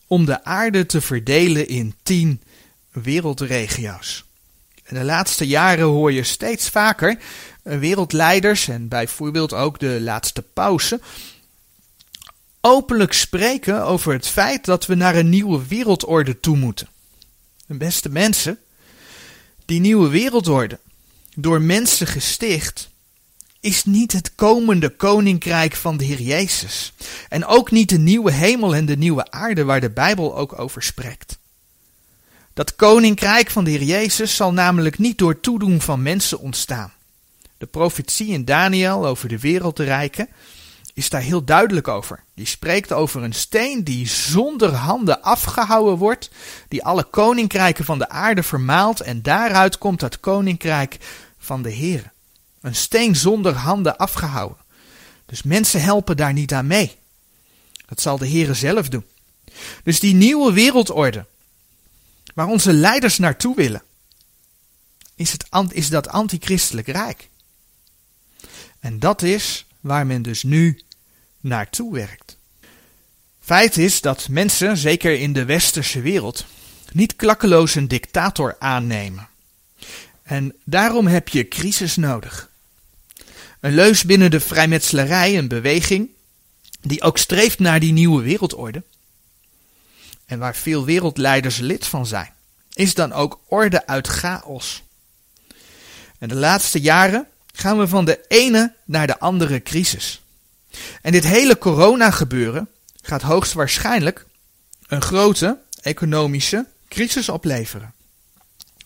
om de aarde te verdelen in tien wereldregio's. In de laatste jaren hoor je steeds vaker wereldleiders en bijvoorbeeld ook de laatste pauze openlijk spreken over het feit dat we naar een nieuwe wereldorde toe moeten. En beste mensen, die nieuwe wereldorde, door mensen gesticht, is niet het komende koninkrijk van de Heer Jezus. En ook niet de nieuwe hemel en de nieuwe aarde waar de Bijbel ook over spreekt. Dat koninkrijk van de Heer Jezus zal namelijk niet door toedoen van mensen ontstaan. De profetie in Daniel over de wereldrijken is daar heel duidelijk over. Die spreekt over een steen die zonder handen afgehouden wordt, die alle koninkrijken van de aarde vermaalt en daaruit komt het koninkrijk van de Heer. Een steen zonder handen afgehouden. Dus mensen helpen daar niet aan mee. Dat zal de Heere zelf doen. Dus die nieuwe wereldorde, waar onze leiders naartoe willen, is, het, is dat antichristelijk rijk. En dat is waar men dus nu naartoe werkt. Feit is dat mensen, zeker in de westerse wereld, niet klakkeloos een dictator aannemen. En daarom heb je crisis nodig. Een leus binnen de vrijmetselarij, een beweging die ook streeft naar die nieuwe wereldorde. En waar veel wereldleiders lid van zijn, is dan ook orde uit chaos. En de laatste jaren gaan we van de ene naar de andere crisis. En dit hele corona-gebeuren gaat hoogstwaarschijnlijk een grote economische crisis opleveren.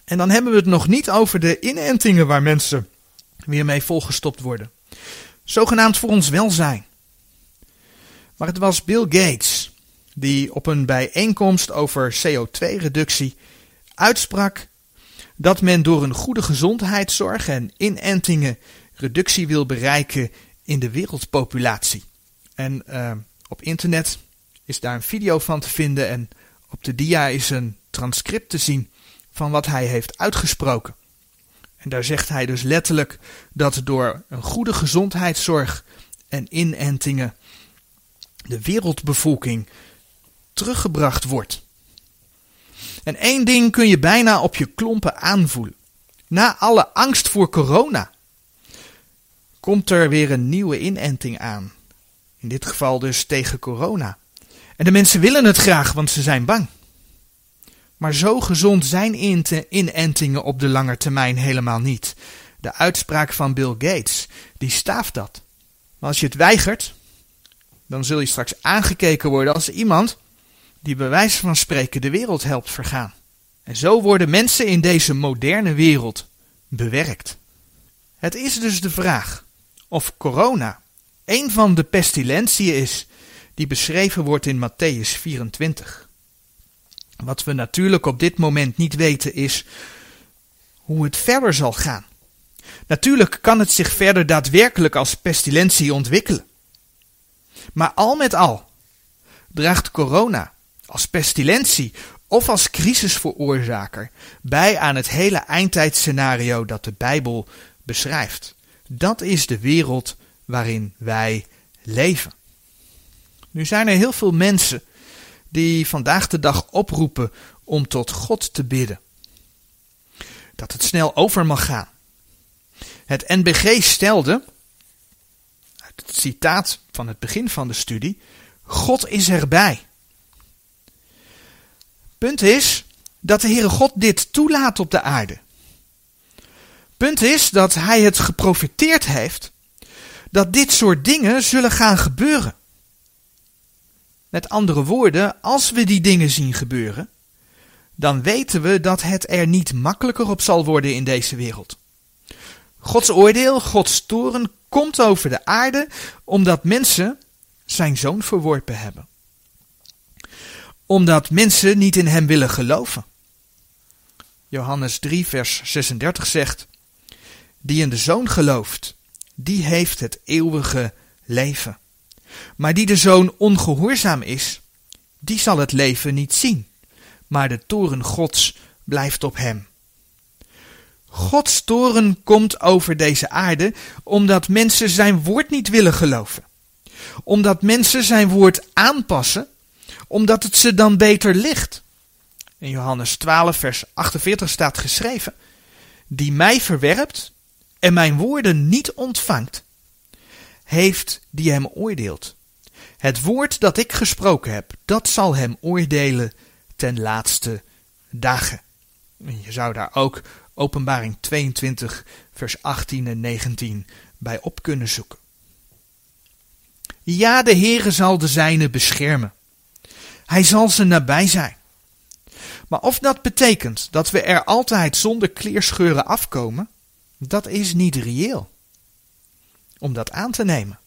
En dan hebben we het nog niet over de inentingen waar mensen weer mee volgestopt worden. Zogenaamd voor ons welzijn. Maar het was Bill Gates die op een bijeenkomst over CO2-reductie uitsprak dat men door een goede gezondheidszorg en inentingen reductie wil bereiken in de wereldpopulatie. En uh, op internet is daar een video van te vinden en op de dia is een transcript te zien van wat hij heeft uitgesproken. En daar zegt hij dus letterlijk dat door een goede gezondheidszorg en inentingen de wereldbevolking teruggebracht wordt. En één ding kun je bijna op je klompen aanvoelen. Na alle angst voor corona komt er weer een nieuwe inenting aan. In dit geval dus tegen corona. En de mensen willen het graag, want ze zijn bang. Maar zo gezond zijn inentingen op de lange termijn helemaal niet. De uitspraak van Bill Gates, die staaft dat. Maar als je het weigert, dan zul je straks aangekeken worden als iemand die bij van spreken de wereld helpt vergaan. En zo worden mensen in deze moderne wereld bewerkt. Het is dus de vraag of corona een van de pestilentiën is die beschreven wordt in Matthäus 24. Wat we natuurlijk op dit moment niet weten is hoe het verder zal gaan. Natuurlijk kan het zich verder daadwerkelijk als pestilentie ontwikkelen. Maar al met al draagt corona als pestilentie of als crisisveroorzaker bij aan het hele eindtijdscenario dat de Bijbel beschrijft. Dat is de wereld waarin wij leven. Nu zijn er heel veel mensen die vandaag de dag oproepen om tot God te bidden. Dat het snel over mag gaan. Het NBG stelde, uit het citaat van het begin van de studie, God is erbij. Punt is dat de Heere God dit toelaat op de aarde. Punt is dat hij het geprofiteerd heeft dat dit soort dingen zullen gaan gebeuren. Met andere woorden, als we die dingen zien gebeuren, dan weten we dat het er niet makkelijker op zal worden in deze wereld. Gods oordeel, Gods toren komt over de aarde omdat mensen zijn zoon verworpen hebben. Omdat mensen niet in hem willen geloven. Johannes 3, vers 36 zegt: Die in de zoon gelooft, die heeft het eeuwige leven. Maar die de zoon ongehoorzaam is, die zal het leven niet zien, maar de toren Gods blijft op hem. Gods toren komt over deze aarde omdat mensen zijn woord niet willen geloven. Omdat mensen zijn woord aanpassen, omdat het ze dan beter ligt. In Johannes 12, vers 48 staat geschreven: Die mij verwerpt en mijn woorden niet ontvangt, heeft die hem oordeelt. Het woord dat ik gesproken heb, dat zal hem oordelen ten laatste dagen. En je zou daar ook Openbaring 22, vers 18 en 19 bij op kunnen zoeken. Ja, de Heere zal de zijne beschermen. Hij zal ze nabij zijn. Maar of dat betekent dat we er altijd zonder kleerscheuren afkomen, dat is niet reëel. Om dat aan te nemen.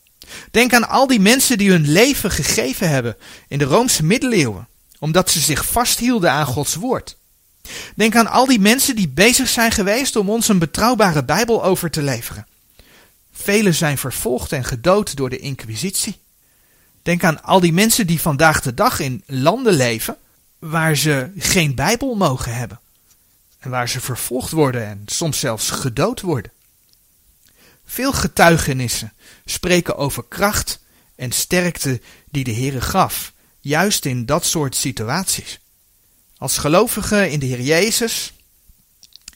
Denk aan al die mensen die hun leven gegeven hebben in de Roomse middeleeuwen, omdat ze zich vasthielden aan Gods woord. Denk aan al die mensen die bezig zijn geweest om ons een betrouwbare Bijbel over te leveren. Velen zijn vervolgd en gedood door de Inquisitie. Denk aan al die mensen die vandaag de dag in landen leven waar ze geen Bijbel mogen hebben. En waar ze vervolgd worden en soms zelfs gedood worden. Veel getuigenissen spreken over kracht en sterkte die de Heere gaf, juist in dat soort situaties. Als gelovigen in de Heer Jezus,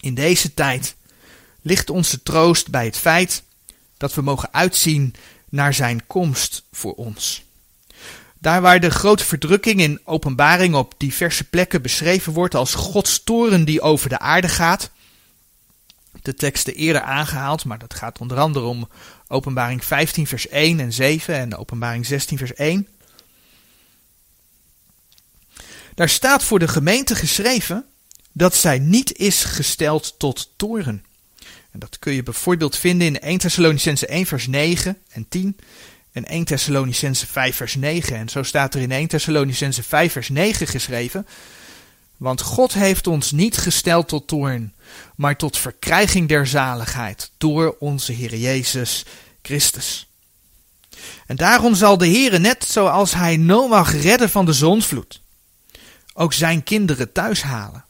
in deze tijd, ligt onze troost bij het feit dat we mogen uitzien naar Zijn komst voor ons. Daar waar de grote verdrukking in openbaring op diverse plekken beschreven wordt als Gods toren die over de aarde gaat. De teksten eerder aangehaald, maar dat gaat onder andere om openbaring 15 vers 1 en 7 en openbaring 16 vers 1. Daar staat voor de gemeente geschreven dat zij niet is gesteld tot toren. En dat kun je bijvoorbeeld vinden in 1 Thessalonicense 1 vers 9 en 10 en 1 Thessalonicense 5 vers 9. En zo staat er in 1 Thessalonicense 5 vers 9 geschreven. Want God heeft ons niet gesteld tot toorn, maar tot verkrijging der zaligheid door onze Heer Jezus Christus. En daarom zal de Heere net zoals hij Noach redde van de zondvloed, ook zijn kinderen thuis halen.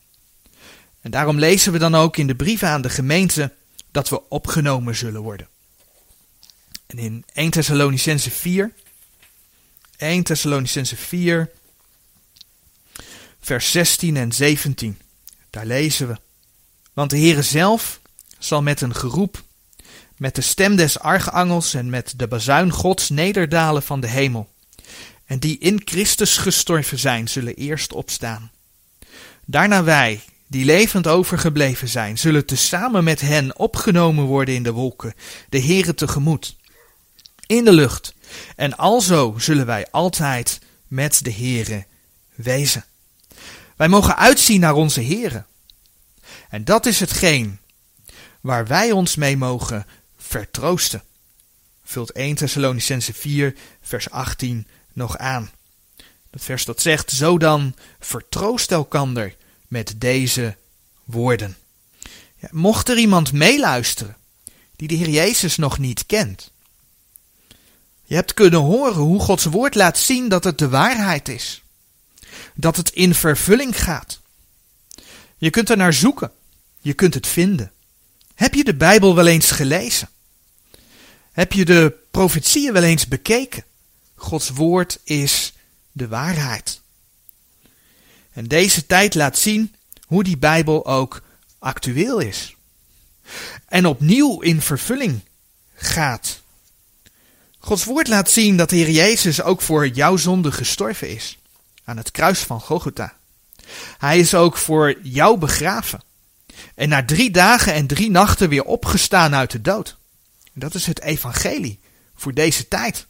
En daarom lezen we dan ook in de brieven aan de gemeente dat we opgenomen zullen worden. En in 1 Thessalonicense 4, 1 Thessalonicense 4, vers 16 en 17, daar lezen we. Want de Heere zelf zal met een geroep, met de stem des archangels en met de bazuin Gods nederdalen van de hemel. En die in Christus gestorven zijn, zullen eerst opstaan. Daarna wij, die levend overgebleven zijn, zullen tezamen met hen opgenomen worden in de wolken, de Heere tegemoet, in de lucht. En alzo zullen wij altijd met de Heere wezen. Wij mogen uitzien naar onze Heere. En dat is hetgeen waar wij ons mee mogen vertroosten. Vult 1 Thessalonicense 4 vers 18 nog aan. Dat vers dat zegt, zo dan vertroost elkander met deze woorden. Ja, mocht er iemand meeluisteren die de Heer Jezus nog niet kent. Je hebt kunnen horen hoe Gods woord laat zien dat het de waarheid is. Dat het in vervulling gaat. Je kunt er naar zoeken. Je kunt het vinden. Heb je de Bijbel wel eens gelezen? Heb je de profetieën wel eens bekeken? Gods woord is de waarheid. En deze tijd laat zien hoe die Bijbel ook actueel is. En opnieuw in vervulling gaat. Gods woord laat zien dat de Heer Jezus ook voor jouw zonde gestorven is. Aan het kruis van Golgotha. Hij is ook voor jou begraven. En na drie dagen en drie nachten weer opgestaan uit de dood. Dat is het evangelie voor deze tijd.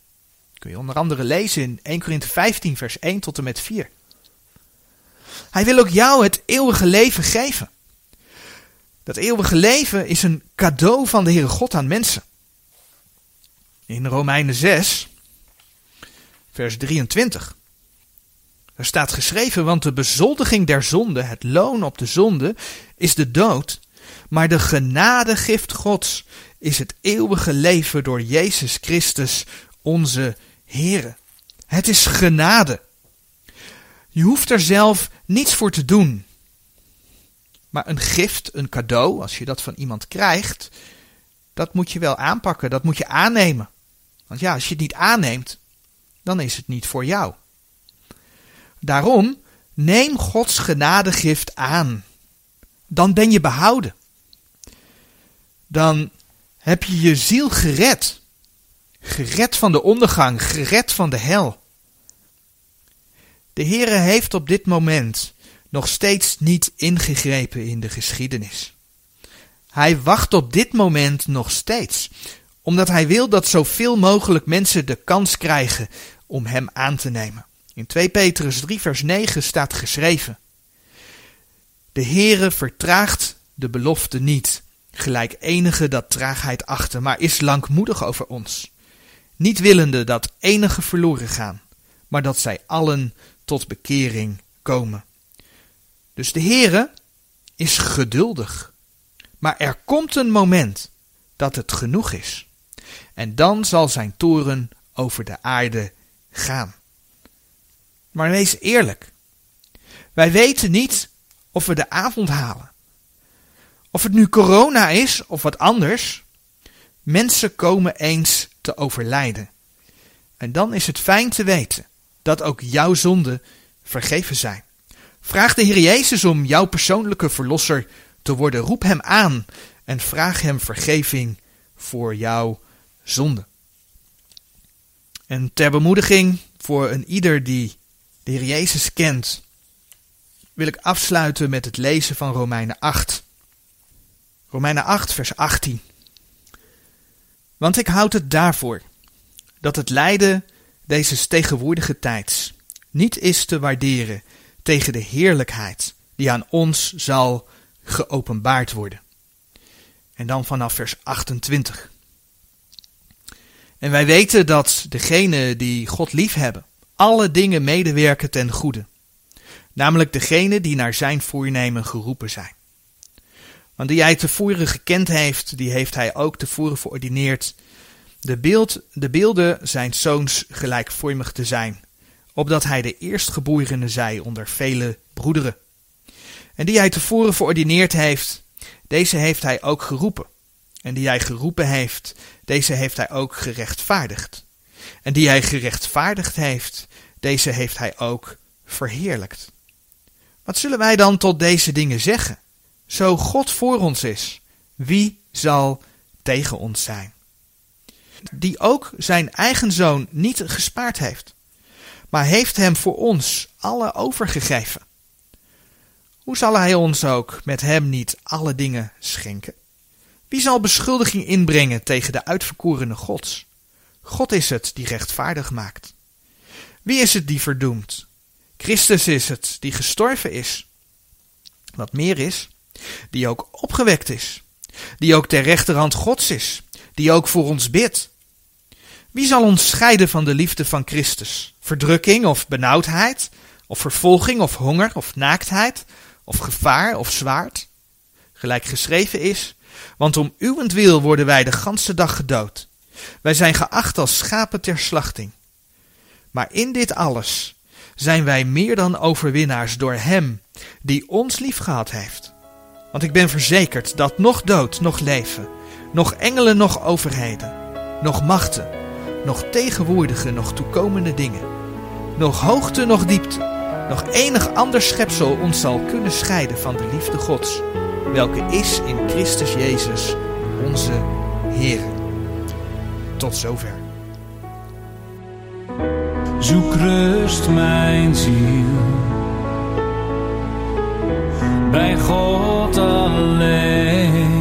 Kun je onder andere lezen in 1 Korinthe 15 vers 1 tot en met 4. Hij wil ook jou het eeuwige leven geven. Dat eeuwige leven is een cadeau van de Heere God aan mensen. In Romeinen 6, vers 23. Er staat geschreven, want de bezoldiging der zonde, het loon op de zonde, is de dood. Maar de genadegift Gods is het eeuwige leven door Jezus Christus, onze Heere. Het is genade. Je hoeft er zelf niets voor te doen. Maar een gift, een cadeau, als je dat van iemand krijgt, dat moet je wel aanpakken, dat moet je aannemen. Want ja, als je het niet aanneemt, dan is het niet voor jou. Daarom, neem Gods genadegift aan. Dan ben je behouden. Dan heb je je ziel gered. Gered van de ondergang, gered van de hel. De Heere heeft op dit moment nog steeds niet ingegrepen in de geschiedenis. Hij wacht op dit moment nog steeds, omdat hij wil dat zoveel mogelijk mensen de kans krijgen om hem aan te nemen. In 2 Petrus 3 vers 9 staat geschreven: De Heere vertraagt de belofte niet, gelijk enige dat traagheid achter, maar is langmoedig over ons, niet willende dat enige verloren gaan, maar dat zij allen tot bekering komen. Dus de Heere is geduldig. Maar er komt een moment dat het genoeg is. En dan zal zijn toren over de aarde gaan. Maar wees eerlijk. Wij weten niet of we de avond halen. Of het nu corona is of wat anders. Mensen komen eens te overlijden. En dan is het fijn te weten dat ook jouw zonden vergeven zijn. Vraag de Heer Jezus om jouw persoonlijke verlosser te worden. Roep hem aan en vraag hem vergeving voor jouw zonde. En ter bemoediging voor een ieder die de Heer Jezus kent, wil ik afsluiten met het lezen van Romeinen 8. Romeinen 8, vers 18. Want ik houd het daarvoor dat het lijden deze tegenwoordige tijds niet is te waarderen tegen de heerlijkheid die aan ons zal geopenbaard worden. En dan vanaf vers 28. En wij weten dat degenen die God liefhebben, alle dingen medewerken ten goede. Namelijk degenen die naar zijn voornemen geroepen zijn. Want die hij tevoren gekend heeft, die heeft hij ook tevoren verordineerd de, beeld, de beelden zijn zoons gelijkvormig te zijn, opdat hij de eerstgeborene zij onder vele broederen. En die hij tevoren verordineerd heeft, deze heeft hij ook geroepen. En die hij geroepen heeft, deze heeft hij ook gerechtvaardigd. En die hij gerechtvaardigd heeft, deze heeft hij ook verheerlijkt. Wat zullen wij dan tot deze dingen zeggen? Zo God voor ons is, wie zal tegen ons zijn? Die ook zijn eigen zoon niet gespaard heeft, maar heeft hem voor ons alle overgegeven. Hoe zal hij ons ook met hem niet alle dingen schenken? Wie zal beschuldiging inbrengen tegen de uitverkorene Gods? God is het die rechtvaardig maakt. Wie is het die verdoemt? Christus is het die gestorven is. Wat meer is, die ook opgewekt is, die ook ter rechterhand Gods is, die ook voor ons bidt. Wie zal ons scheiden van de liefde van Christus? Verdrukking of benauwdheid, of vervolging of honger of naaktheid, of gevaar of zwaard? Gelijk geschreven is, want om uwentwil worden wij de ganse dag gedood. Wij zijn geacht als schapen ter slachting. Maar in dit alles zijn wij meer dan overwinnaars door Hem die ons liefgehad heeft. Want ik ben verzekerd dat nog dood, nog leven, nog engelen, nog overheden, nog machten, nog tegenwoordige, nog toekomende dingen, nog hoogte, nog diepte, nog enig ander schepsel ons zal kunnen scheiden van de liefde Gods, welke is in Christus Jezus, onze Heer. Tot zover. Zoek rust, mijn ziel, bij God alleen.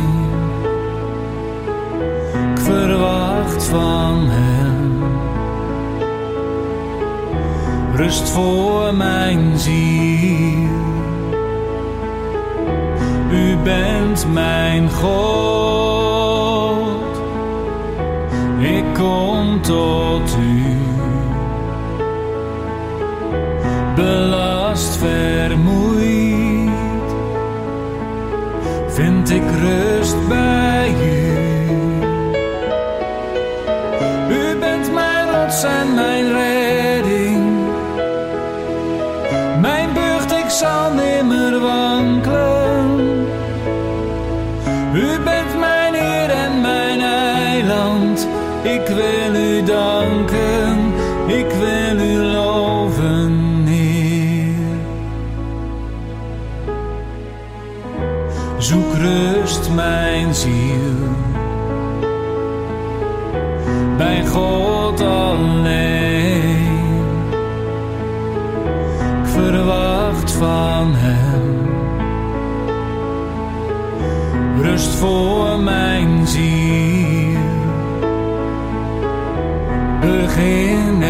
Verwacht van Hem rust voor mijn ziel. U bent mijn God, ik kom tot U. belast vermoeid, vind ik rust bij u. U bent mijn rots en mijn redding, mijn burcht, ik zal nimmer rust, mijn ziel, bij God alleen. Verwacht van Hem. Rust voor mijn ziel, begin